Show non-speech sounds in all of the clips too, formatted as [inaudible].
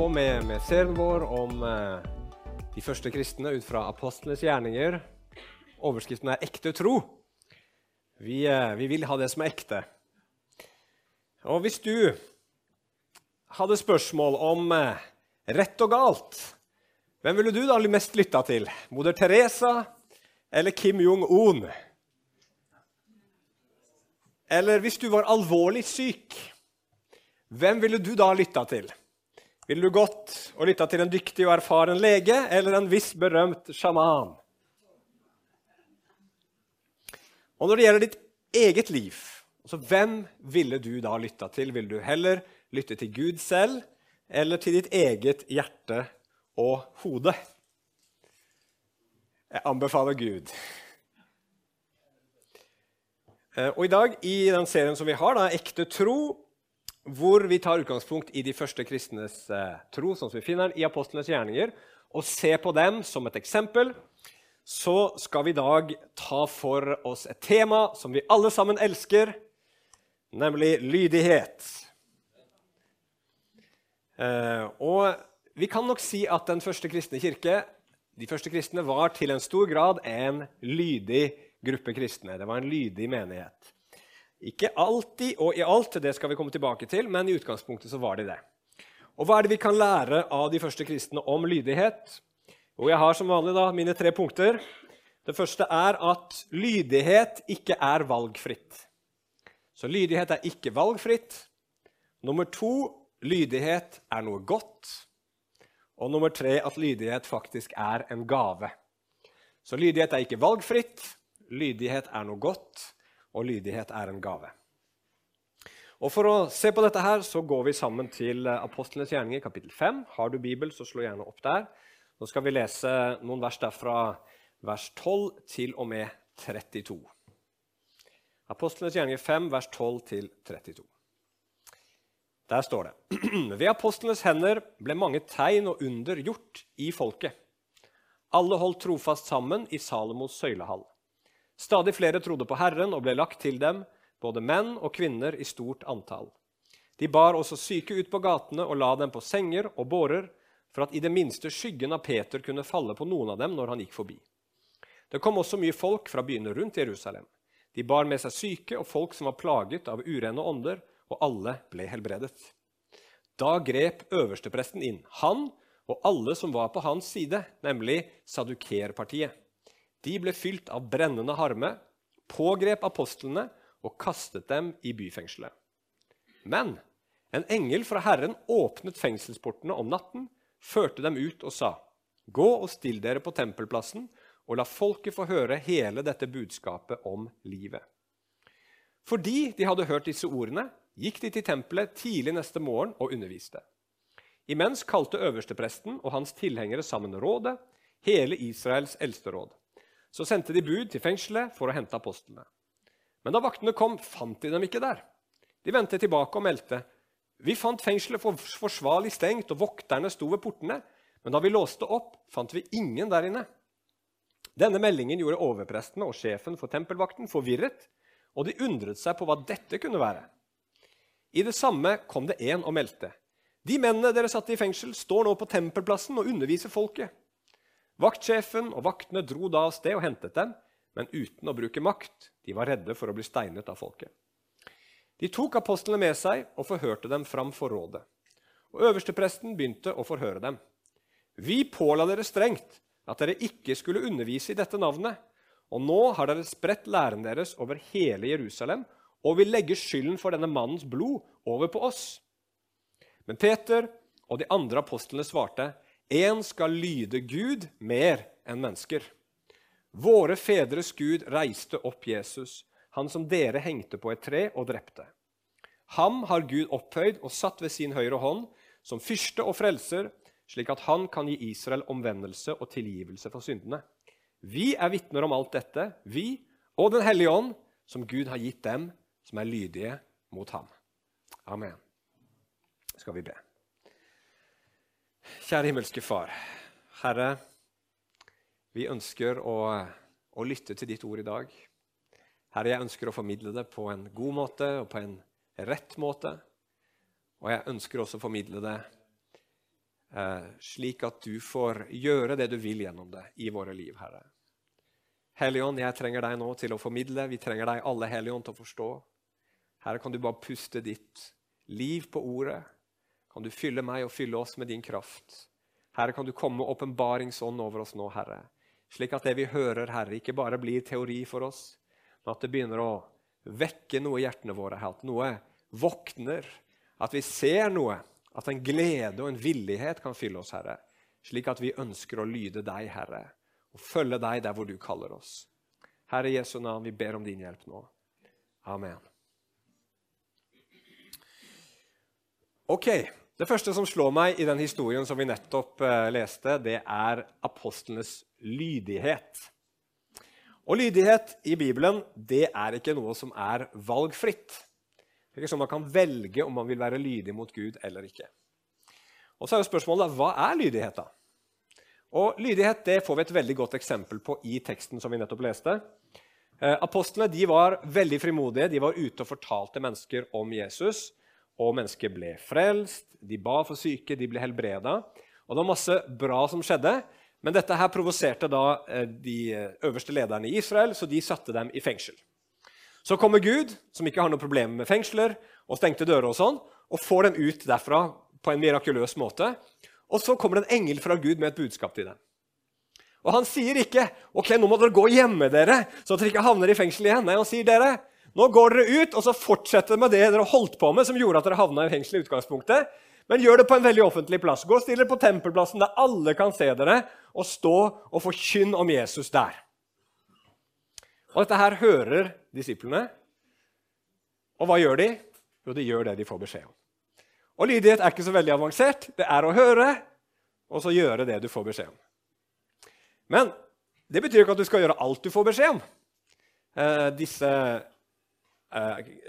På med, med serien vår om eh, de første kristne ut fra apostlenes gjerninger. Overskriften er 'Ekte tro'. Vi, eh, vi vil ha det som er ekte. Og hvis du hadde spørsmål om eh, rett og galt, hvem ville du da mest lytta til? Moder Teresa eller Kim Jong-un? Eller hvis du var alvorlig syk, hvem ville du da lytta til? Ville du gått og lytta til en dyktig og erfaren lege eller en viss berømt sjaman? Og når det gjelder ditt eget liv, altså hvem ville du da lytta til? Vil du heller lytte til Gud selv eller til ditt eget hjerte og hode? Jeg anbefaler Gud. Eh, og I dag i den serien som vi har, da, Ekte tro, hvor vi tar utgangspunkt i de første kristnes eh, tro, sånn som vi finner den i apostlenes gjerninger, og ser på dem som et eksempel, så skal vi i dag ta for oss et tema som vi alle sammen elsker, nemlig lydighet. Eh, og vi kan nok si at den første kristne kirke de første kristne var til en stor grad en lydig gruppe kristne. Det var en lydig menighet. Ikke alltid og i alt, det skal vi komme tilbake til, men i utgangspunktet så var de det. Og Hva er det vi kan lære av de første kristne om lydighet? Og Jeg har som vanlig da mine tre punkter. Det første er at lydighet ikke er valgfritt. Så lydighet er ikke valgfritt. Nummer to lydighet er noe godt. Og nummer tre at lydighet faktisk er en gave. Så lydighet er ikke valgfritt. Lydighet er noe godt og lydighet er en gave. Og For å se på dette her, så går vi sammen til Apostlenes gjerninger, kapittel 5. Har du Bibel, så slå gjerne opp der. Nå skal vi lese noen vers derfra, vers 12 til og med 32. Apostlenes gjerninger 5, vers 12 til 32. Der står det.: [clears throat] Ved apostlenes hender ble mange tegn og under gjort i folket. Alle holdt trofast sammen i Salomos søylehall. Stadig flere trodde på Herren og ble lagt til dem, både menn og kvinner i stort antall. De bar også syke ut på gatene og la dem på senger og bårer, for at i det minste skyggen av Peter kunne falle på noen av dem når han gikk forbi. Det kom også mye folk fra byene rundt Jerusalem. De bar med seg syke og folk som var plaget av urene ånder, og alle ble helbredet. Da grep øverstepresten inn, han og alle som var på hans side, nemlig sadukerpartiet. De ble fylt av brennende harme, pågrep apostlene og kastet dem i byfengselet. Men en engel fra Herren åpnet fengselsportene om natten, førte dem ut og sa:" Gå og still dere på tempelplassen, og la folket få høre hele dette budskapet om livet. Fordi de hadde hørt disse ordene, gikk de til tempelet tidlig neste morgen og underviste. Imens kalte øverstepresten og hans tilhengere sammen rådet, hele Israels eldsteråd. Så sendte de bud til fengselet for å hente apostlene. Men da vaktene kom, fant de dem ikke der. De vendte tilbake og meldte. Vi fant fengselet for forsvarlig stengt, og vokterne sto ved portene. Men da vi låste opp, fant vi ingen der inne. Denne meldingen gjorde overprestene og sjefen for tempelvakten forvirret, og de undret seg på hva dette kunne være. I det samme kom det en og meldte. De mennene dere satte i fengsel, står nå på tempelplassen og underviser folket. Vaktsjefen og vaktene dro da av sted og hentet dem, men uten å bruke makt. De var redde for å bli steinet av folket. De tok apostlene med seg og forhørte dem framfor rådet. Og Øverstepresten begynte å forhøre dem. Vi påla dere strengt at dere ikke skulle undervise i dette navnet, og nå har dere spredt læren deres over hele Jerusalem og vil legge skylden for denne mannens blod over på oss. Men Peter og de andre apostlene svarte, Én skal lyde Gud mer enn mennesker. Våre fedres Gud reiste opp Jesus, han som dere hengte på et tre og drepte. Ham har Gud opphøyd og satt ved sin høyre hånd, som fyrste og frelser, slik at han kan gi Israel omvendelse og tilgivelse for syndene. Vi er vitner om alt dette, vi og Den hellige ånd, som Gud har gitt dem som er lydige mot ham. Amen. Skal vi be. Kjære himmelske Far. Herre, vi ønsker å, å, lytte til ditt ord i dag. Herre, jeg ønsker å formidle det på en god måte og på en rett måte. Og jeg ønsker også å formidle det eh, slik at du får gjøre det du vil gjennom det i våre liv, Herre. Helligånd, jeg trenger deg nå til å formidle. Vi trenger deg alle, Helligånd, til å forstå. Herre, kan du bare puste ditt liv på ordet? Kan du fylle meg og fylle oss med din kraft? Herre, kan du komme åpenbaringsånd over oss nå, Herre, slik at det vi hører, Herre, ikke bare blir teori for oss, men at det begynner å vekke noe i hjertene våre, at noe våkner, at vi ser noe, at en glede og en villighet kan fylle oss, Herre, slik at vi ønsker å lyde deg, Herre, og følge deg der hvor du kaller oss. Herre Jesu navn, vi ber om din hjelp nå. Amen. Ok, Det første som slår meg i den historien som vi nettopp uh, leste, det er apostlenes lydighet. Og lydighet i Bibelen det er ikke noe som er valgfritt. Det er ikke sånn Man kan velge om man vil være lydig mot Gud eller ikke. Og så er jo spørsmålet hva er lydighet, da? Og Lydighet det får vi et veldig godt eksempel på i teksten som vi nettopp leste. Eh, apostlene de var veldig frimodige. De var ute og fortalte mennesker om Jesus. Og mennesker ble frelst, de ba for syke, de ble helbreda. Og det var masse bra som skjedde. Men dette her provoserte da eh, de øverste lederne i Israel, så de satte dem i fengsel. Så kommer Gud, som ikke har noe problem med fengsler og stengte dører, og sånn, og får dem ut derfra på en mirakuløs måte. Og så kommer en engel fra Gud med et budskap til dem. Og Han sier ikke ok, nå må dere gå og gjemme dere, så dere ikke havner i fengsel igjen. Nei, Han sier dere, nå går dere ut og så fortsetter med det dere holdt på med, som gjorde at dere havna i fengsel i utgangspunktet. Men gjør det på en veldig offentlig plass. Gå og still dere på tempelplassen der alle kan se dere, og stå og forkynn om Jesus der. Og Dette her hører disiplene. Og hva gjør de? Jo, de gjør det de får beskjed om. Og lydighet er ikke så veldig avansert. Det er å høre og så gjøre det du får beskjed om. Men det betyr ikke at du skal gjøre alt du får beskjed om. Eh, disse,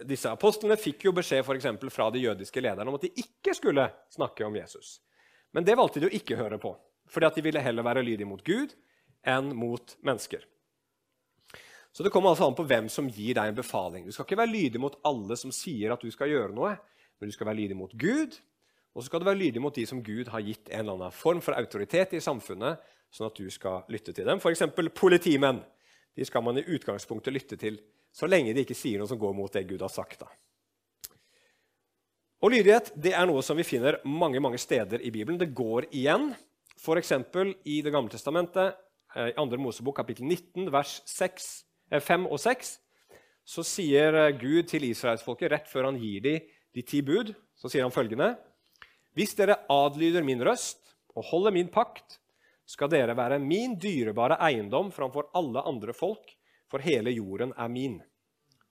disse, apostlene fikk jo beskjed for fra de jødiske lederne om at de ikke skulle snakke om Jesus. Men det valgte de å ikke høre på, fordi de ville heller være lydige mot Gud enn mot mennesker. Så det kommer altså an på hvem som gir deg en befaling. Du skal ikke være lydig mot alle som sier at du skal gjøre noe, men du skal være lydig mot Gud, og så skal du være lydig mot de som Gud har gitt en eller annen form for autoritet i samfunnet, sånn at du skal lytte til dem. F.eks. politimenn. De skal man i utgangspunktet lytte til så lenge de ikke sier noe som går mot det Gud har sagt. Da. Og Lydighet det er noe som vi finner mange mange steder i Bibelen. Det går igjen, f.eks. i Det gamle testamentet, eh, i 2. Mosebok kapittel 19, vers 6 5 og 6 så sier eh, Gud til israelsfolket rett før han gir dem de ti bud, så sier han følgende.: Hvis dere adlyder min røst og holder min pakt, skal dere være min dyrebare eiendom framfor alle andre folk, for hele jorden er min.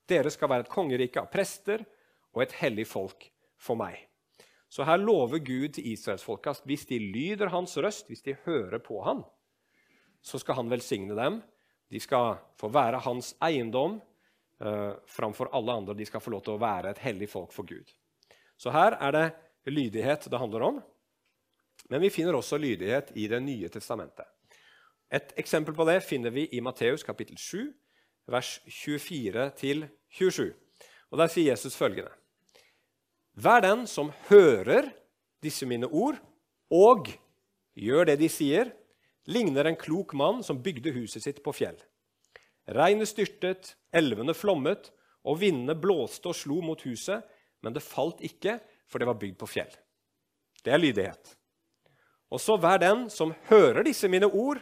Dere skal være et kongerike av prester og et hellig folk for meg. Så her lover Gud til israelsfolket at hvis de lyder hans røst, hvis de hører på han, så skal han velsigne dem de skal få være hans eiendom uh, framfor alle andre. De skal få lov til å være et hellig folk for Gud. Så her er det lydighet det handler om. Men vi finner også lydighet i Det nye testamentet. Et eksempel på det finner vi i Matteus kapittel 7, vers 24-27. Og Der sier Jesus følgende.: Vær den som hører disse mine ord, og gjør det de sier, ligner en klok mann som bygde huset sitt på fjell. Regnet styrtet, elvene flommet, og vindene blåste og slo mot huset, men det falt ikke, for det var bygd på fjell. Det er lydighet. Og så vær den som hører disse mine ord,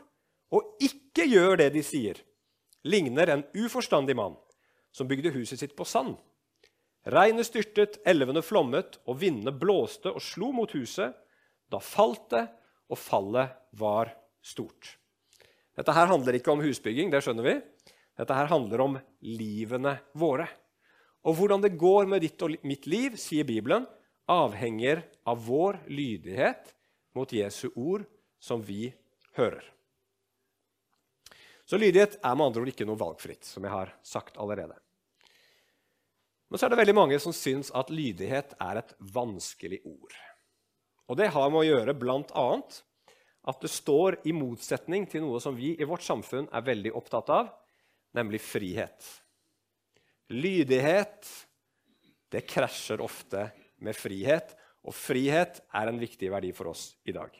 og ikke gjør det de sier, ligner en uforstandig mann som bygde huset sitt på sand. Regnet styrtet, elvene flommet, og vindene blåste og slo mot huset. Da falt det, og fallet var stort. Dette her handler ikke om husbygging, det skjønner vi. Dette her handler om livene våre. Og hvordan det går med ditt og mitt liv, sier Bibelen, avhenger av vår lydighet mot Jesu ord, som vi hører. Så lydighet er med andre ord ikke noe valgfritt, som jeg har sagt allerede. Men så er det veldig mange som syns at lydighet er et vanskelig ord. Og det har med å gjøre bl.a at det står i motsetning til noe som vi i vårt samfunn er veldig opptatt av, nemlig frihet. Lydighet det krasjer ofte med frihet, Og frihet er en viktig verdi for oss i dag.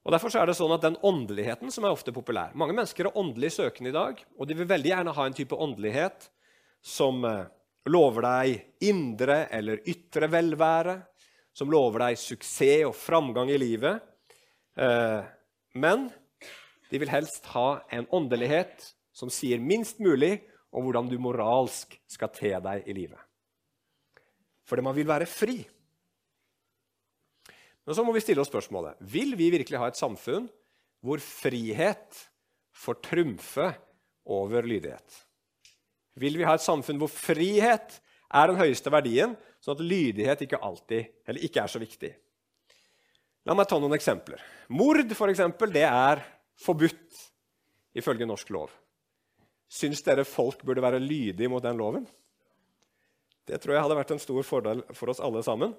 Og Derfor er det sånn at den åndeligheten som er ofte populær Mange mennesker er åndelig søkende i dag, og de vil veldig gjerne ha en type åndelighet som eh, lover deg indre eller ytre velvære, som lover deg suksess og framgang i livet. Eh, men de vil helst ha en åndelighet som sier minst mulig om hvordan du moralsk skal te deg i livet. Fordi man vil være fri. Men så må vi stille oss spørsmålet vil vi virkelig ha et samfunn hvor frihet får trumfe over lydighet. Vil vi ha et samfunn hvor frihet er den høyeste verdien, sånn at lydighet ikke alltid, eller ikke er så viktig? La meg ta noen eksempler. Mord for eksempel, det er forbudt ifølge norsk lov. Syns dere folk burde være lydige mot den loven? Det tror jeg hadde vært en stor fordel for oss alle sammen.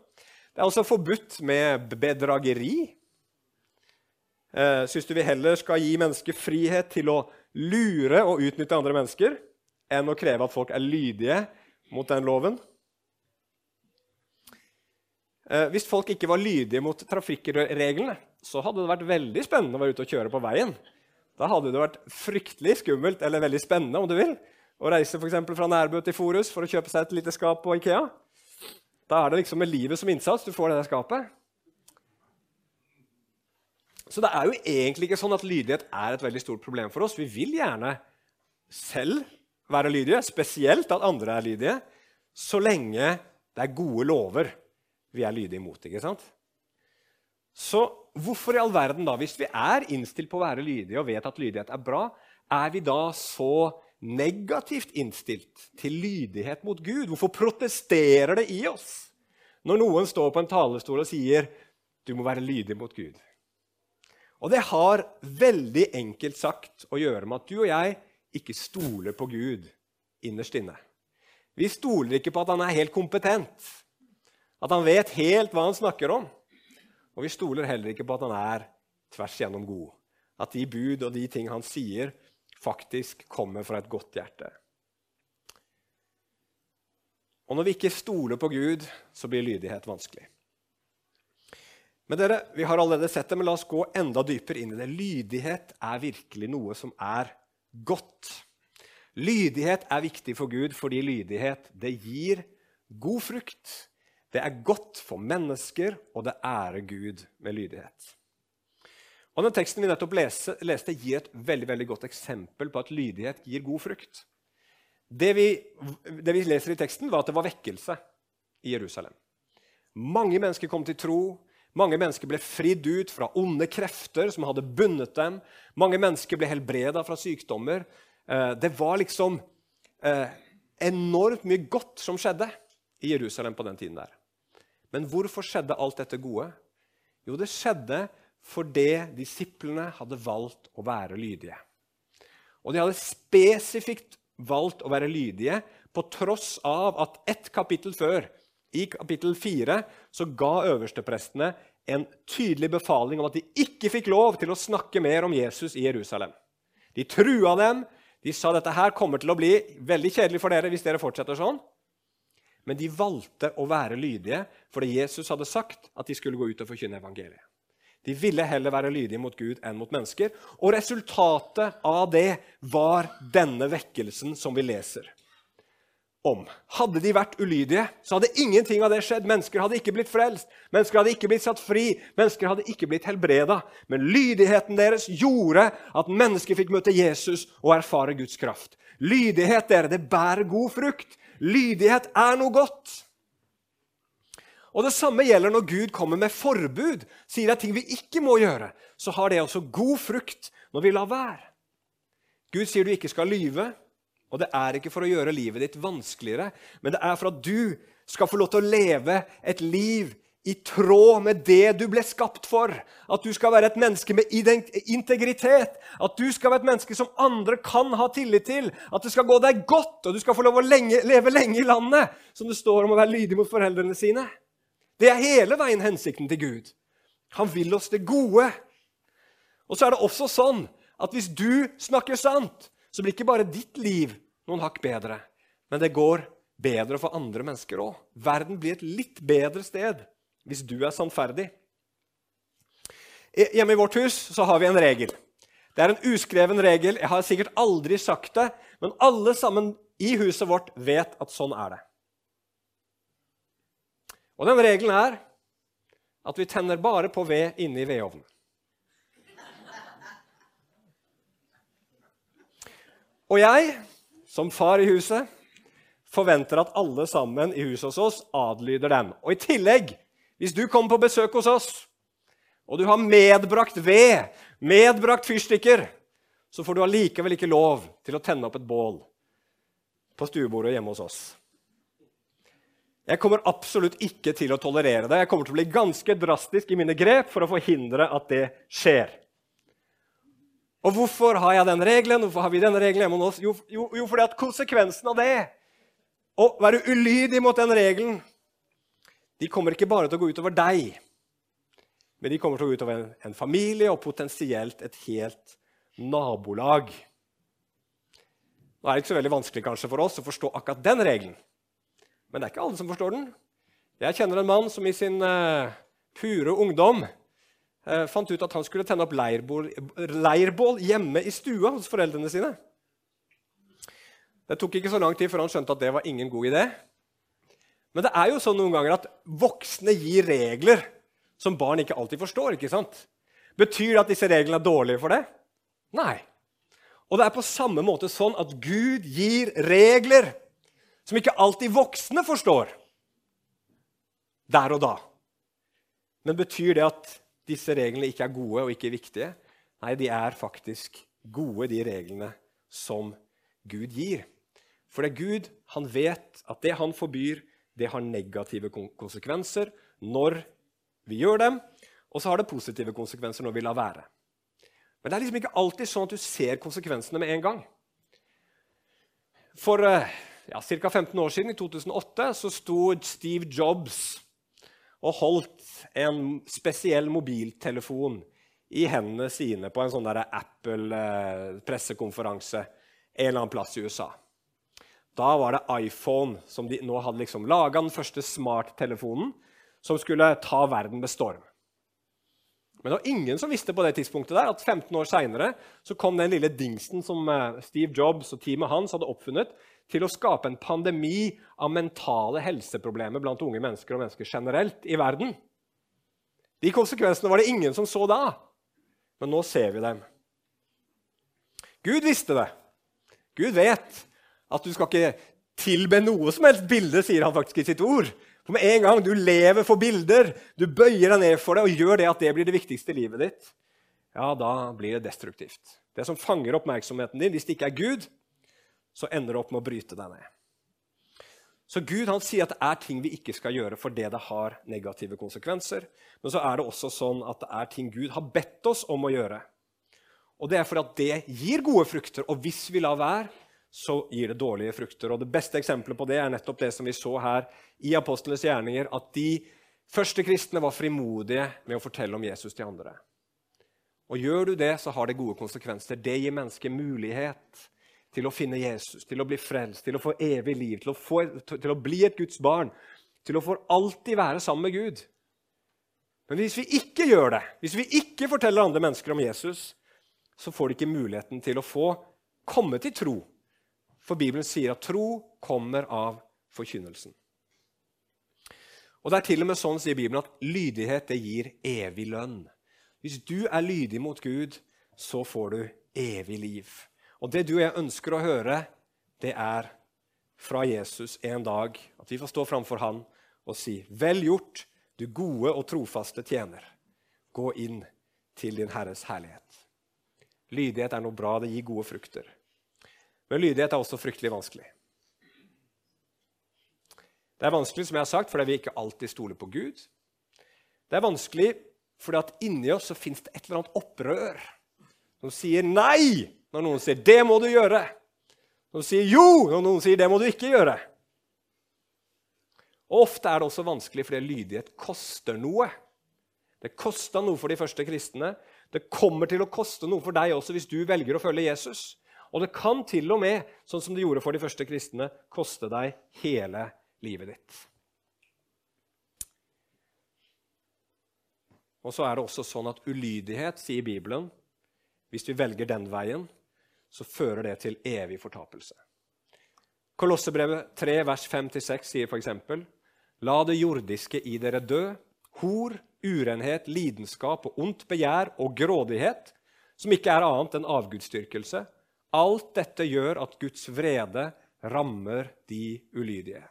Det er også forbudt med bedrageri. Eh, Syns du vi heller skal gi mennesker frihet til å lure og utnytte andre mennesker enn å kreve at folk er lydige mot den loven? Eh, hvis folk ikke var lydige mot trafikkreglene, så hadde det vært veldig spennende å være ute og kjøre på veien. Da hadde det vært fryktelig skummelt eller veldig spennende om du vil, å reise for fra Nærbø til Forus for å kjøpe seg et lite skap på Ikea. Da er det liksom med livet som innsats du får det der skapet. Så det er jo egentlig ikke sånn at lydighet er et veldig stort problem for oss. Vi vil gjerne selv være lydige, spesielt at andre er lydige, så lenge det er gode lover vi er lydige mot. ikke sant? Så hvorfor i all verden, da, hvis vi er innstilt på å være lydige og vet at lydighet er bra, er vi da så negativt innstilt til lydighet mot Gud? Hvorfor protesterer det i oss når noen står på en talerstol og sier du må være lydig mot Gud? Og det har veldig enkelt sagt å gjøre med at du og jeg ikke stoler på Gud innerst inne. Vi stoler ikke på at han er helt kompetent, at han vet helt hva han snakker om. Og vi stoler heller ikke på at han er tvers igjennom god. At de bud og de ting han sier, faktisk kommer fra et godt hjerte. Og når vi ikke stoler på Gud, så blir lydighet vanskelig. Men dere, Vi har allerede sett det, men la oss gå enda dypere inn i det. Lydighet er virkelig noe som er godt. Lydighet er viktig for Gud fordi lydighet det gir god frukt. Det er godt for mennesker, og det ærer Gud med lydighet. Og Den teksten vi nettopp leste, leste, gir et veldig, veldig godt eksempel på at lydighet gir god frukt. Det vi, det vi leser i teksten, var at det var vekkelse i Jerusalem. Mange mennesker kom til tro. Mange mennesker ble fridd ut fra onde krefter som hadde bundet dem. Mange mennesker ble helbreda fra sykdommer. Eh, det var liksom eh, enormt mye godt som skjedde i Jerusalem på den tiden. der. Men hvorfor skjedde alt dette gode? Jo, det skjedde fordi disiplene hadde valgt å være lydige. Og de hadde spesifikt valgt å være lydige på tross av at ett kapittel før, i kapittel 4, så ga øversteprestene en tydelig befaling om at de ikke fikk lov til å snakke mer om Jesus i Jerusalem. De trua dem. De sa dette her kommer til å bli veldig kjedelig for dere hvis dere fortsetter sånn. Men de valgte å være lydige fordi Jesus hadde sagt at de skulle gå ut og forkynne evangeliet. De ville heller være lydige mot Gud enn mot mennesker. Og resultatet av det var denne vekkelsen som vi leser om. Hadde de vært ulydige, så hadde ingenting av det skjedd. Mennesker hadde ikke blitt frelst, mennesker hadde ikke blitt satt fri, mennesker hadde ikke blitt helbreda. Men lydigheten deres gjorde at mennesker fikk møte Jesus og erfare Guds kraft. Lydighet dere, det bærer god frukt. Lydighet er noe godt. Og Det samme gjelder når Gud kommer med forbud, sier det ting vi ikke må gjøre. Så har det også god frukt når vi lar være. Gud sier du ikke skal lyve, og det er ikke for å gjøre livet ditt vanskeligere, men det er for at du skal få lov til å leve et liv i tråd med det du ble skapt for. At du skal være et menneske med integritet. At du skal være et menneske som andre kan ha tillit til. At det skal gå deg godt, og du skal få lov å lenge, leve lenge i landet. Som det står om å være lydig mot foreldrene sine. Det er hele veien hensikten til Gud. Han vil oss det gode. Og så er det også sånn at hvis du snakker sant, så blir ikke bare ditt liv noen hakk bedre, men det går bedre for andre mennesker òg. Verden blir et litt bedre sted hvis du er sannferdig. Hjemme i vårt hus så har vi en regel. Det er en uskreven regel. Jeg har sikkert aldri sagt det, men alle sammen i huset vårt vet at sånn er det. Og den regelen er at vi tenner bare på ved inne i vedovnen. Og jeg, som far i huset, forventer at alle sammen i huset hos oss adlyder den. Og i tillegg, hvis du kommer på besøk hos oss, og du har medbrakt ved, medbrakt fyrstikker, så får du allikevel ikke lov til å tenne opp et bål på stuebordet hjemme hos oss. Jeg kommer absolutt ikke til å tolerere det. Jeg kommer til å bli ganske drastisk i mine grep for å forhindre at det skjer. Og hvorfor har jeg den regelen? Hvorfor har vi denne regelen hjemme hos oss? Jo, jo, jo, fordi at konsekvensen av det, å være ulydig mot den regelen, de kommer ikke bare til å gå utover deg, men de kommer til å gå utover en, en familie og potensielt et helt nabolag. Nå er det ikke så veldig vanskelig kanskje for oss å forstå akkurat den regelen. Men det er ikke alle som forstår den. Jeg kjenner en mann som i sin uh, pure ungdom uh, fant ut at han skulle tenne opp leirbål, leirbål, hjemme i stua hos foreldrene sine. Det tok ikke så lang tid før han skjønte at det var ingen god idé. Men det er jo sånn noen ganger at voksne gir regler som barn ikke alltid forstår. ikke sant? Betyr det at disse reglene er dårlige for det? Nei. Og det er på samme måte sånn at Gud gir regler som ikke alltid voksne forstår der og da. Men betyr det at disse reglene ikke er gode og ikke viktige? Nei, de er faktisk gode, de reglene som Gud gir. For det er Gud han vet at det han forbyr, det har negative konsekvenser når vi gjør dem, og så har det positive konsekvenser når vi lar være. Men det er liksom ikke alltid sånn at du ser konsekvensene med en gang. For uh, ja, ca. 15 år siden, i 2008, så sto Steve Jobs og holdt en spesiell mobiltelefon i hendene sine på en sånn Apple-pressekonferanse en eller annen plass i USA. Da var det iPhone som de nå hadde liksom laga den første smarttelefonen som skulle ta verden med storm. Men det var ingen som visste på det tidspunktet der at 15 år seinere kom den lille dingsen som eh, Steve Jobs og teamet hans hadde oppfunnet, til å skape en pandemi av mentale helseproblemer blant unge mennesker og mennesker generelt i verden. De konsekvensene var det ingen som så da, men nå ser vi dem. Gud visste det. Gud vet at du skal ikke tilbe noe som helst bilde, sier han faktisk i sitt ord. For med en gang du lever for bilder, du bøyer deg ned for det og gjør det at det blir det viktigste i livet ditt, ja, da blir det destruktivt. Det som fanger oppmerksomheten din, hvis det ikke er Gud, så ender det opp med å bryte deg ned. Så Gud han sier at det er ting vi ikke skal gjøre fordi det har negative konsekvenser. Men så er det også sånn at det er ting Gud har bedt oss om å gjøre. Og det er fordi at det gir gode frukter. Og hvis vi lar være, så gir det dårlige frukter. Og Det beste eksempelet på det er nettopp det som vi så her i apostlenes gjerninger, at de første kristne var frimodige med å fortelle om Jesus til andre. Og Gjør du det, så har det gode konsekvenser. Det gir mennesket mulighet til å finne Jesus, til å bli frelst, til å få evig liv, til å, få, til å bli et Guds barn, til å for alltid være sammen med Gud. Men hvis vi ikke gjør det, hvis vi ikke forteller andre mennesker om Jesus, så får de ikke muligheten til å få komme til tro. For Bibelen sier at tro kommer av forkynnelsen. Og Det er til og med sånn, sier Bibelen, at lydighet det gir evig lønn. Hvis du er lydig mot Gud, så får du evig liv. Og det du og jeg ønsker å høre, det er fra Jesus en dag. At vi får stå framfor han og si, 'Vel gjort, du gode og trofaste tjener. Gå inn til din Herres herlighet.' Lydighet er noe bra, det gir gode frukter. Men lydighet er også fryktelig vanskelig. Det er vanskelig som jeg har sagt, fordi vi ikke alltid stoler på Gud. Det er vanskelig fordi at inni oss så fins det et eller annet opprør som sier nei når noen sier 'det må du gjøre'. Når noen sier 'jo' når noen sier 'det må du ikke gjøre'. Og Ofte er det også vanskelig fordi lydighet koster noe. Det kosta noe for de første kristne. Det kommer til å koste noe for deg også hvis du velger å følge Jesus. Og det kan til og med, sånn som det gjorde for de første kristne, koste deg hele livet ditt. Og så er det også sånn at ulydighet, sier Bibelen, hvis vi velger den veien, så fører det til evig fortapelse. Kolossebrevet 3, vers 5-6 sier f.eks.: La det jordiske i dere dø, hor, urenhet, lidenskap og ondt begjær og grådighet, som ikke er annet enn avgudsdyrkelse. Alt dette gjør at Guds vrede rammer de ulydige.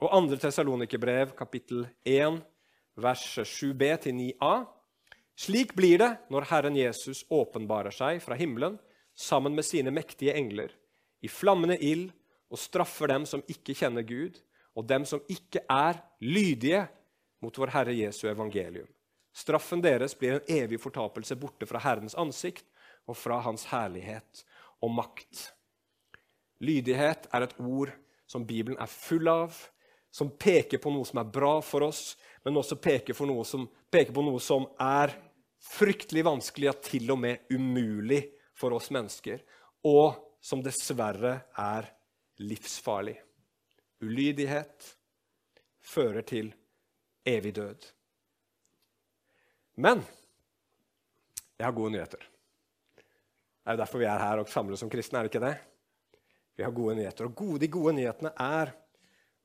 Og 2. Tessalonikerbrev, kapittel 1, vers 7b-9a. Slik blir det når Herren Jesus åpenbarer seg fra himmelen sammen med sine mektige engler, i flammende ild, og straffer dem som ikke kjenner Gud, og dem som ikke er lydige mot vår Herre Jesu evangelium. Straffen deres blir en evig fortapelse borte fra Herrens ansikt og fra Hans herlighet og makt. Lydighet er et ord som Bibelen er full av, som peker på noe som er bra for oss, men også peker, noe som, peker på noe som er fryktelig vanskelig, ja, til og med umulig for oss mennesker, og som dessverre er livsfarlig. Ulydighet fører til evig død. Men jeg har gode nyheter. Det er jo derfor vi er her og samles som kristne. er det ikke det? Vi har gode nyheter. Og gode, de gode nyhetene er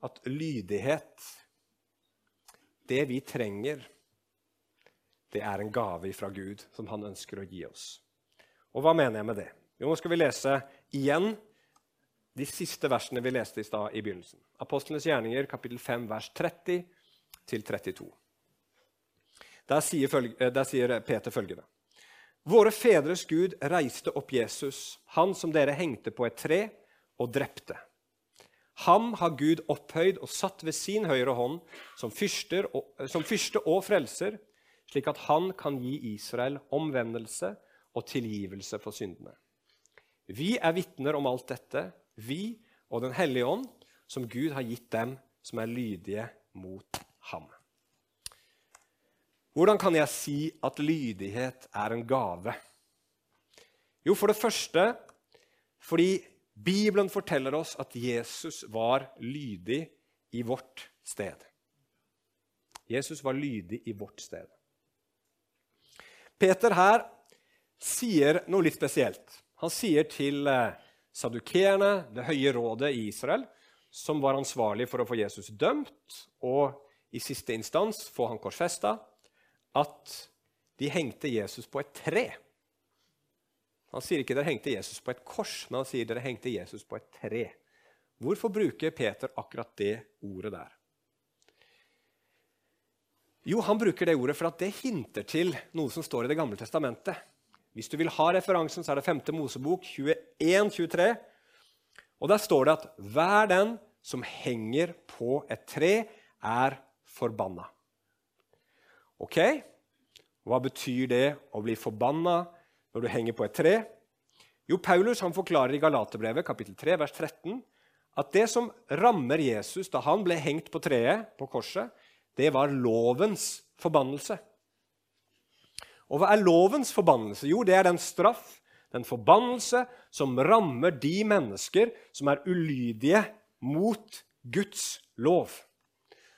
at lydighet, det vi trenger, det er en gave fra Gud som han ønsker å gi oss. Og hva mener jeg med det? Jo, Nå skal vi lese igjen de siste versene vi leste i stad i begynnelsen. Apostlenes gjerninger, kapittel 5, vers 30 til 32. Der sier, følge, der sier Peter følgende.: Våre fedres Gud reiste opp Jesus, han som dere hengte på et tre og drepte. Ham har Gud opphøyd og satt ved sin høyre hånd som, og, eh, som fyrste og frelser, slik at han kan gi Israel omvendelse og tilgivelse for syndene. Vi er vitner om alt dette, vi og Den hellige ånd, som Gud har gitt dem som er lydige mot ham. Hvordan kan jeg si at lydighet er en gave? Jo, for det første fordi Bibelen forteller oss at Jesus var lydig i vårt sted. Jesus var lydig i vårt sted. Peter her sier noe litt spesielt. Han sier til eh, sadukeerne, det høye rådet i Israel, som var ansvarlig for å få Jesus dømt og i siste instans få han korsfesta, at de hengte Jesus på et tre. Han sier ikke dere hengte Jesus på et kors, men han sier dere hengte Jesus på et tre. Hvorfor bruker Peter akkurat det ordet der? Jo, Han bruker det ordet for at det hinter til noe som står i Det gamle testamentet. Hvis du vil ha referansen, så er det 5. Mosebok 21-23. Og Der står det at hver den som henger på et tre, er forbanna. Ok? Hva betyr det å bli forbanna når du henger på et tre? Jo, Paulus han forklarer i Galaterbrevet kapittel 3, vers 13 at det som rammer Jesus da han ble hengt på treet, på korset, det var lovens forbannelse. Og hva er lovens forbannelse? Jo, det er den straff, den forbannelse, som rammer de mennesker som er ulydige mot Guds lov.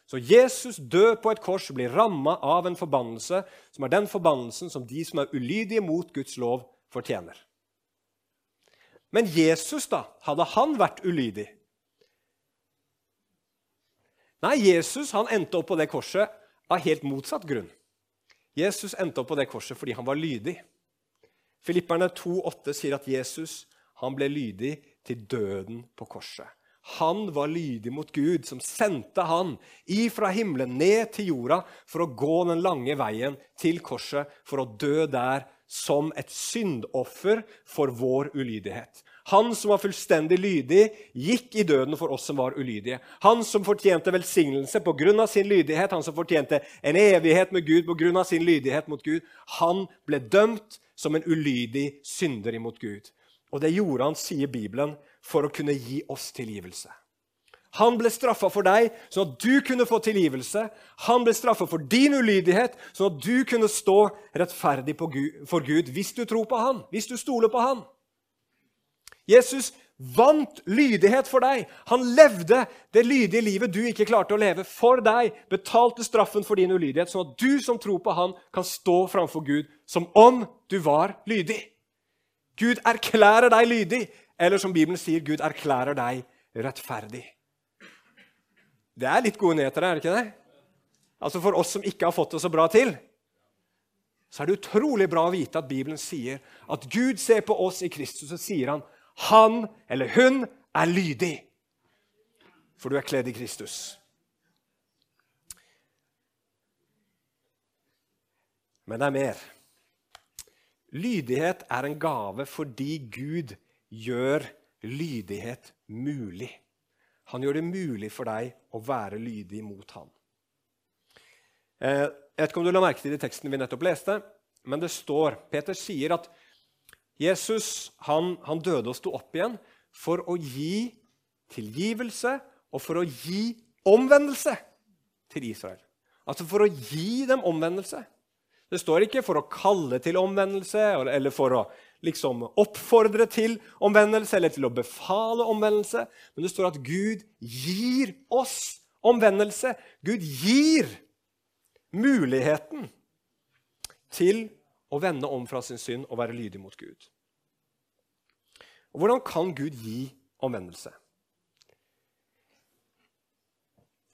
Så Jesus død på et kors blir ramma av en forbannelse som er den forbannelsen som de som er ulydige mot Guds lov, fortjener. Men Jesus, da? Hadde han vært ulydig? Nei, Jesus han endte opp på det korset av helt motsatt grunn. Jesus endte opp på det korset fordi han var lydig. Filipperne 2,8 sier at Jesus han ble lydig til døden på korset. Han var lydig mot Gud, som sendte han ifra himmelen ned til jorda for å gå den lange veien til korset, for å dø der som et syndoffer for vår ulydighet. Han som var fullstendig lydig, gikk i døden for oss som var ulydige. Han som fortjente velsignelse pga. sin lydighet, han som fortjente en evighet med Gud pga. sin lydighet mot Gud, han ble dømt som en ulydig synder imot Gud. Og det gjorde han, sier Bibelen, for å kunne gi oss tilgivelse. Han ble straffa for deg, sånn at du kunne få tilgivelse. Han ble straffa for din ulydighet, sånn at du kunne stå rettferdig for Gud hvis du tror på han, hvis du stoler på han. Jesus vant lydighet for deg. Han levde det lydige livet du ikke klarte å leve, for deg. Betalte straffen for din ulydighet, sånn at du som tror på han, kan stå framfor Gud som om du var lydig. Gud erklærer deg lydig, eller som Bibelen sier, Gud erklærer deg rettferdig. Det er litt gode nyheter, er det ikke det? Altså For oss som ikke har fått det så bra til, så er det utrolig bra å vite at Bibelen sier at Gud ser på oss i Kristus og sier han, han eller hun er lydig. For du er kledd i Kristus. Men det er mer. Lydighet er en gave fordi Gud gjør lydighet mulig. Han gjør det mulig for deg å være lydig mot ham. Eh, jeg vet ikke om du la merke til det i teksten vi nettopp leste, men det står Peter sier at Jesus han, han døde og sto opp igjen for å gi tilgivelse og for å gi omvendelse til Israel. Altså for å gi dem omvendelse. Det står ikke for å kalle til omvendelse eller for å liksom oppfordre til omvendelse eller til å befale omvendelse. Men det står at Gud gir oss omvendelse. Gud gir muligheten til å vende om fra sin synd og være lydig mot Gud. Og Hvordan kan Gud gi omvendelse?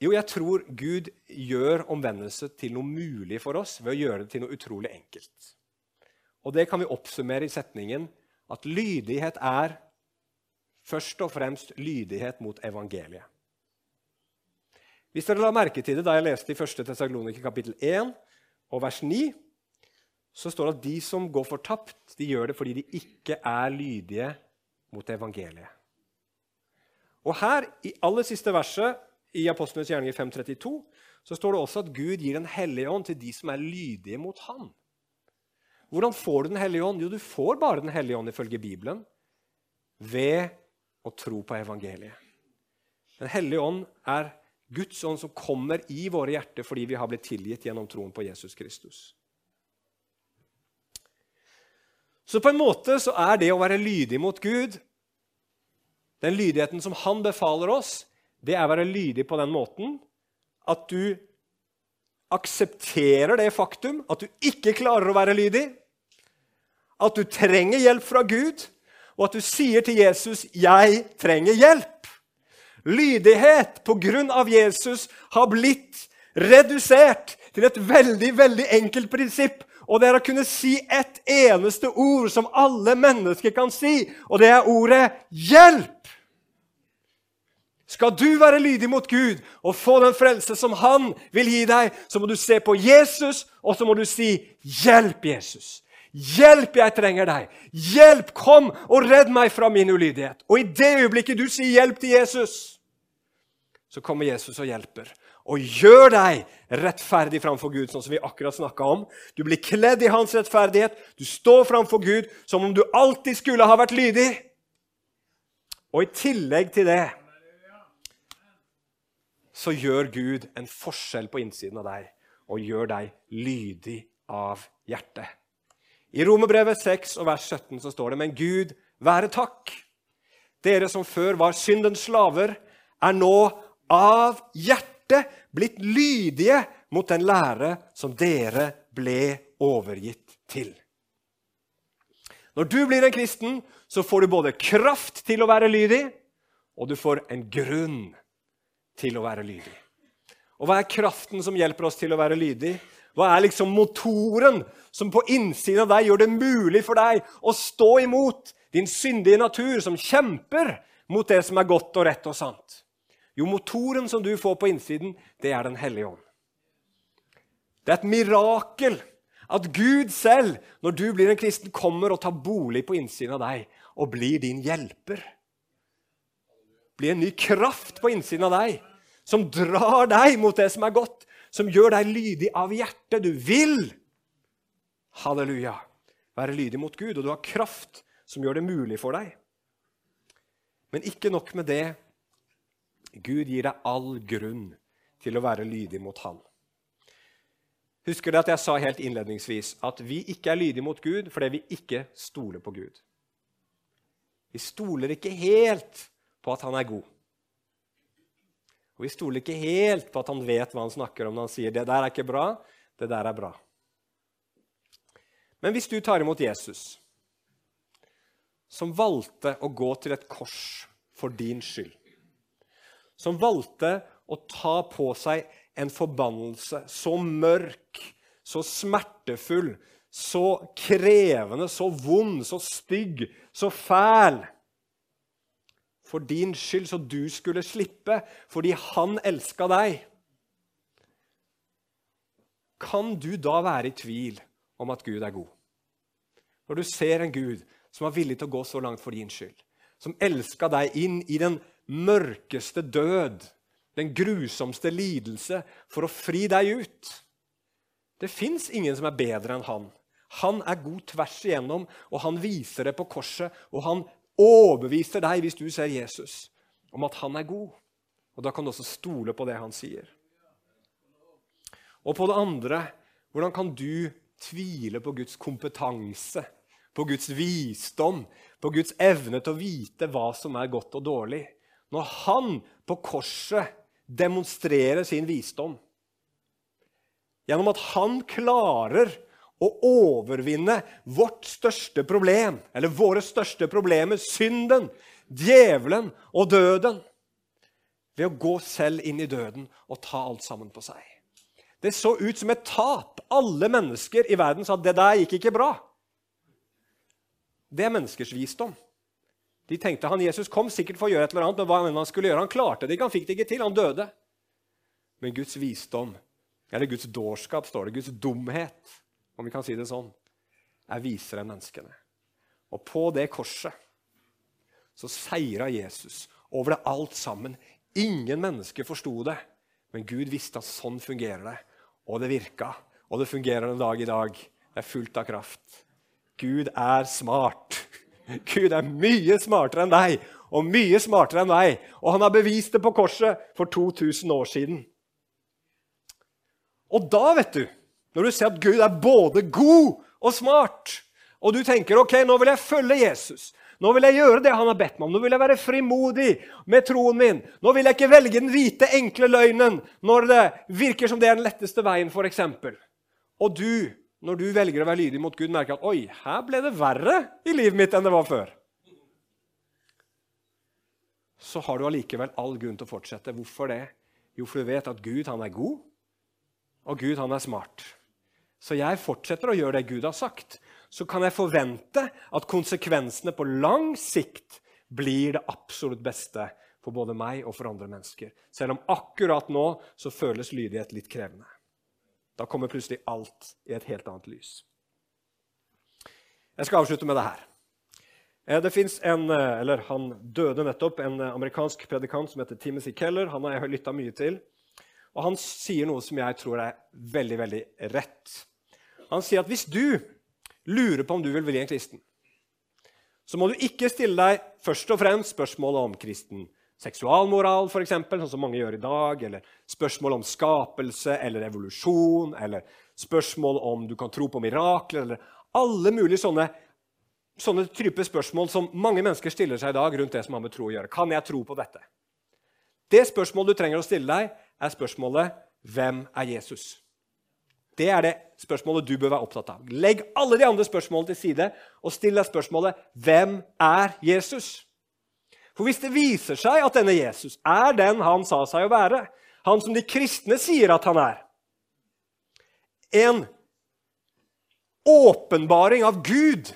Jo, jeg tror Gud gjør omvendelse til noe mulig for oss ved å gjøre det til noe utrolig enkelt. Og Det kan vi oppsummere i setningen at lydighet er først og fremst lydighet mot evangeliet. Hvis dere la merke til det da jeg leste i 1. Tessaloniker kapittel 1 og vers 9, så står det at de som går fortapt, de gjør det fordi de ikke er lydige mot evangeliet. Og her, i aller siste verset i Apostlenes gjerninger 532, så står det også at Gud gir Den hellige ånd til de som er lydige mot Han. Hvordan får du Den hellige ånd? Jo, du får bare Den hellige ånd ifølge Bibelen ved å tro på evangeliet. Den hellige ånd er Guds ånd som kommer i våre hjerter fordi vi har blitt tilgitt gjennom troen på Jesus Kristus. Så på en måte så er det å være lydig mot Gud, den lydigheten som Han befaler oss, det er å være lydig på den måten at du aksepterer det faktum at du ikke klarer å være lydig, at du trenger hjelp fra Gud, og at du sier til Jesus 'Jeg trenger hjelp'. Lydighet på grunn av Jesus har blitt redusert til et veldig veldig enkelt prinsipp. Og det er å kunne si ett eneste ord som alle mennesker kan si, og det er ordet 'hjelp'. Skal du være lydig mot Gud og få den frelse som Han vil gi deg, så må du se på Jesus, og så må du si 'Hjelp, Jesus'. Hjelp, jeg trenger deg. Hjelp, kom og redd meg fra min ulydighet. Og i det øyeblikket du sier hjelp til Jesus, så kommer Jesus og hjelper. Og gjør deg rettferdig framfor Gud, sånn som vi akkurat snakka om. Du blir kledd i hans rettferdighet. Du står framfor Gud som om du alltid skulle ha vært lydig. Og i tillegg til det så gjør Gud en forskjell på innsiden av deg og gjør deg lydig av hjertet. I Romerbrevet 6 og vers 17 så står det.: Men Gud være takk. Dere som før var syndens slaver, er nå av hjertet blitt lydige mot den lære som dere ble overgitt til. Når du blir en kristen, så får du både kraft til å være lydig, og du får en grunn til å være lydig. Og hva er kraften som hjelper oss til å være lydig? Hva er liksom motoren som på innsiden av deg gjør det mulig for deg å stå imot din syndige natur, som kjemper mot det som er godt og rett og sant? Jo, motoren som du får på innsiden, det er Den hellige ånd. Det er et mirakel at Gud selv, når du blir en kristen, kommer og tar bolig på innsiden av deg og blir din hjelper. Blir en ny kraft på innsiden av deg som drar deg mot det som er godt, som gjør deg lydig av hjertet. Du vil, halleluja, være lydig mot Gud, og du har kraft som gjør det mulig for deg. Men ikke nok med det. Gud gir deg all grunn til å være lydig mot Han. Husker du at jeg sa helt innledningsvis at vi ikke er lydige mot Gud fordi vi ikke stoler på Gud? Vi stoler ikke helt på at han er god. Og vi stoler ikke helt på at han vet hva han snakker om når han sier det der er ikke bra, det der er bra. Men hvis du tar imot Jesus, som valgte å gå til et kors for din skyld, som valgte å ta på seg en forbannelse så mørk, så smertefull, så krevende, så vond, så stygg, så fæl for din skyld, så du skulle slippe, fordi han elska deg. Kan du da være i tvil om at Gud er god? Når du ser en Gud som var villig til å gå så langt for din skyld, som elska deg inn i den mørkeste død, den grusomste lidelse, for å fri deg ut. Det fins ingen som er bedre enn han. Han er god tvers igjennom, og han viser det på korset. Og han overbeviser deg, hvis du ser Jesus, om at han er god. Og Da kan du også stole på det han sier. Og på det andre hvordan kan du tvile på Guds kompetanse, på Guds visdom, på Guds evne til å vite hva som er godt og dårlig? Når han på korset demonstrerer sin visdom gjennom at han klarer å overvinne vårt største problem, eller våre største problemer, synden, djevelen og døden, ved å gå selv inn i døden og ta alt sammen på seg. Det så ut som et tap. Alle mennesker i verden sa at det der gikk ikke bra. Det er menneskers visdom. De tenkte han Jesus kom sikkert for å gjøre et eller annet, men hva han skulle gjøre? Han klarte det ikke, han fikk det ikke til, han døde. Men Guds visdom, eller Guds dårskap, står det, Guds dumhet, om vi kan si det sånn, er visere enn menneskene. Og på det korset så seira Jesus over det alt sammen. Ingen mennesker forsto det, men Gud visste at sånn fungerer det. Og det virka. Og det fungerer en dag i dag. Det er fullt av kraft. Gud er smart. Gud er mye smartere enn deg og mye smartere enn meg. Og han har bevist det på korset for 2000 år siden. Og da, vet du, når du ser at Gud er både god og smart, og du tenker ok, nå vil jeg følge Jesus. Nå vil jeg gjøre det han har bedt meg om. Nå vil jeg være frimodig med troen min. Nå vil jeg ikke velge den hvite, enkle løgnen når det virker som det er den letteste veien, f.eks. Og du, når du velger å være lydig mot Gud, merker at oi, her ble det verre i livet mitt enn det var før. Så har du allikevel all grunn til å fortsette. Hvorfor det? Jo, for du vet at Gud han er god, og Gud han er smart. Så jeg fortsetter å gjøre det Gud har sagt. Så kan jeg forvente at konsekvensene på lang sikt blir det absolutt beste for både meg og for andre mennesker. Selv om akkurat nå så føles lydighet litt krevende. Da kommer plutselig alt i et helt annet lys. Jeg skal avslutte med det her. Det fins en, eh, eller Han døde nettopp, en amerikansk predikant som heter Timothy Keller. Han har jeg lytta mye til. Og han sier noe som jeg tror er veldig, veldig rett. Han sier at hvis du lurer på om du vil bli en kristen, så må du ikke stille deg først og fremst spørsmålet om kristen seksualmoral, eksempel, sånn som mange gjør i dag, eller spørsmål om skapelse eller evolusjon, eller spørsmål om du kan tro på mirakler, eller alle mulige sånne, sånne type spørsmål som mange mennesker stiller seg i dag rundt det som har med tro å gjøre. Kan jeg tro på dette? Det spørsmålet du trenger å stille deg, er spørsmålet hvem er Jesus? Det er det spørsmålet du bør være opptatt av. Legg alle de andre spørsmålene til side og still deg spørsmålet hvem er Jesus? For hvis det viser seg at denne Jesus er den han sa seg å være, han som de kristne sier at han er, en åpenbaring av Gud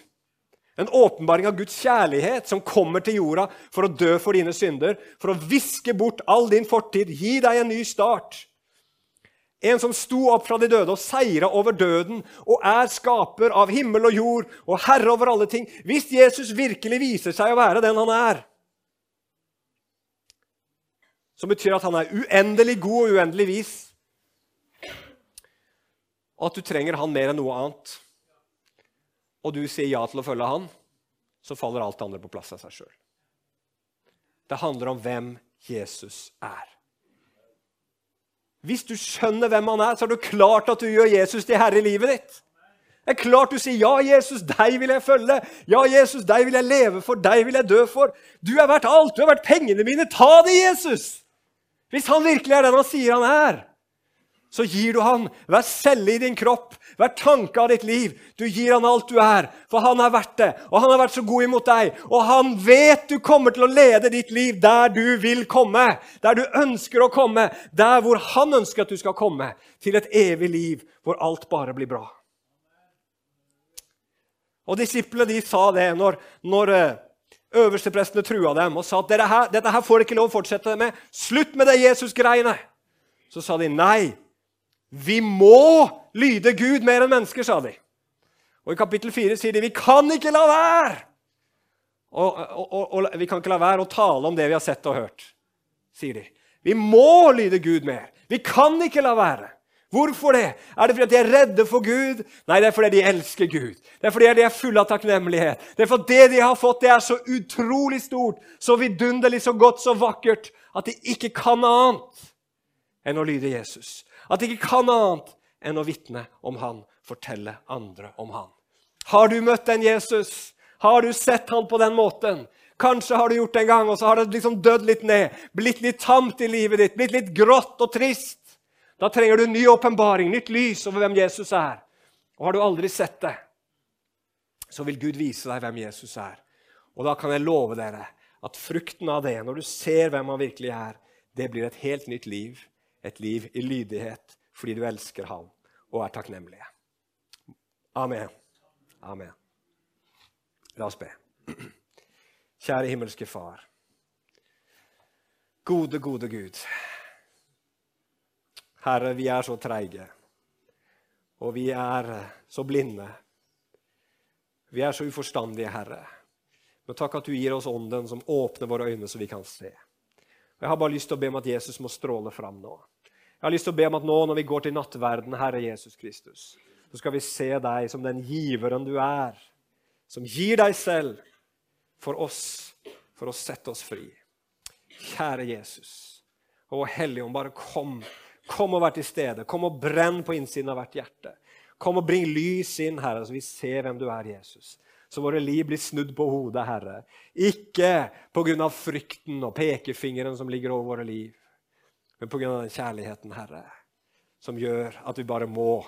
en åpenbaring av Guds kjærlighet som kommer til jorda for å dø for dine synder, for å viske bort all din fortid, gi deg en ny start. En som sto opp fra de døde og seira over døden og er skaper av himmel og jord og herre over alle ting. Hvis Jesus virkelig viser seg å være den han er, som betyr at han er uendelig god og uendelig vis, og at du trenger han mer enn noe annet og du sier ja til å følge han, så faller alt det andre på plass av seg sjøl. Det handler om hvem Jesus er. Hvis du skjønner hvem han er, så er det klart at du gjør Jesus til herre i livet ditt. Det er klart du sier 'Ja, Jesus, deg vil jeg følge'. 'Ja, Jesus, deg vil jeg leve for'. 'Deg vil jeg dø for'. Du er verdt alt. Du er verdt pengene mine. Ta det, Jesus! Hvis han virkelig er den han sier han er, så gir du han hver celle i din kropp, hver tanke av ditt liv. Du gir han alt du er, for han er verdt det. Og han har vært så god imot deg. Og han vet du kommer til å lede ditt liv der du vil komme. Der du ønsker å komme. Der hvor han ønsker at du skal komme. Til et evig liv hvor alt bare blir bra. Og Disiplene de sa det når, når eh, øversteprestene trua dem og sa at dette her, dette her får dere ikke lov å fortsette med. Slutt med det Jesus-greiene! Så sa de nei. Vi må lyde Gud mer enn mennesker, sa de. Og I kapittel 4 sier de vi kan ikke la være og, og, og, og, vi kan ikke la være å tale om det vi har sett og hørt, sier de. Vi må lyde Gud mer. Vi kan ikke la være. Hvorfor det? Er det fordi de er redde for Gud? Nei, det er fordi de elsker Gud. Det er fordi de er fulle av takknemlighet. Det er fordi det de har fått, det er så utrolig stort, så vidunderlig, så godt, så vakkert, at de ikke kan annet enn å lyde Jesus. At de ikke kan annet enn å vitne om han, fortelle andre om han. Har du møtt en Jesus? Har du sett han på den måten? Kanskje har du gjort det en gang, og så har det liksom dødd litt ned. Blitt litt tamt i livet ditt, blitt litt grått og trist. Da trenger du ny åpenbaring, nytt lys over hvem Jesus er. Og har du aldri sett det, så vil Gud vise deg hvem Jesus er. Og da kan jeg love dere at frukten av det, når du ser hvem han virkelig er, det blir et helt nytt liv et liv i lydighet fordi du elsker ham og er takknemlige. Amen. Amen. La oss be. Kjære himmelske Far. Gode, gode Gud. Herre, vi er så treige, og vi er så blinde. Vi er så uforstandige, Herre. Men takk at du gir oss Ånden som åpner våre øyne, så vi kan se. Og Jeg har bare lyst til å be om at Jesus må stråle fram nå. Jeg har lyst til å be om at nå når vi går til nattverden, Herre Jesus Kristus, så skal vi se deg som den giveren du er, som gir deg selv for oss, for å sette oss fri. Kjære Jesus. Å, Helligånd, bare kom. Kom og vær til stede. Kom og brenn på innsiden av hvert hjerte. Kom og bring lys inn, Herre, så vi ser hvem du er, Jesus så våre liv blir snudd på hodet, Herre. Ikke pga. frykten og pekefingeren som ligger over våre liv, men pga. den kjærligheten, Herre, som gjør at vi bare må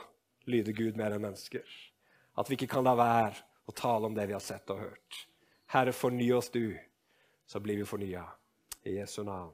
lyde Gud mer enn mennesker. At vi ikke kan la være å tale om det vi har sett og hørt. Herre, forny oss du, så blir vi fornya. I Jesu navn.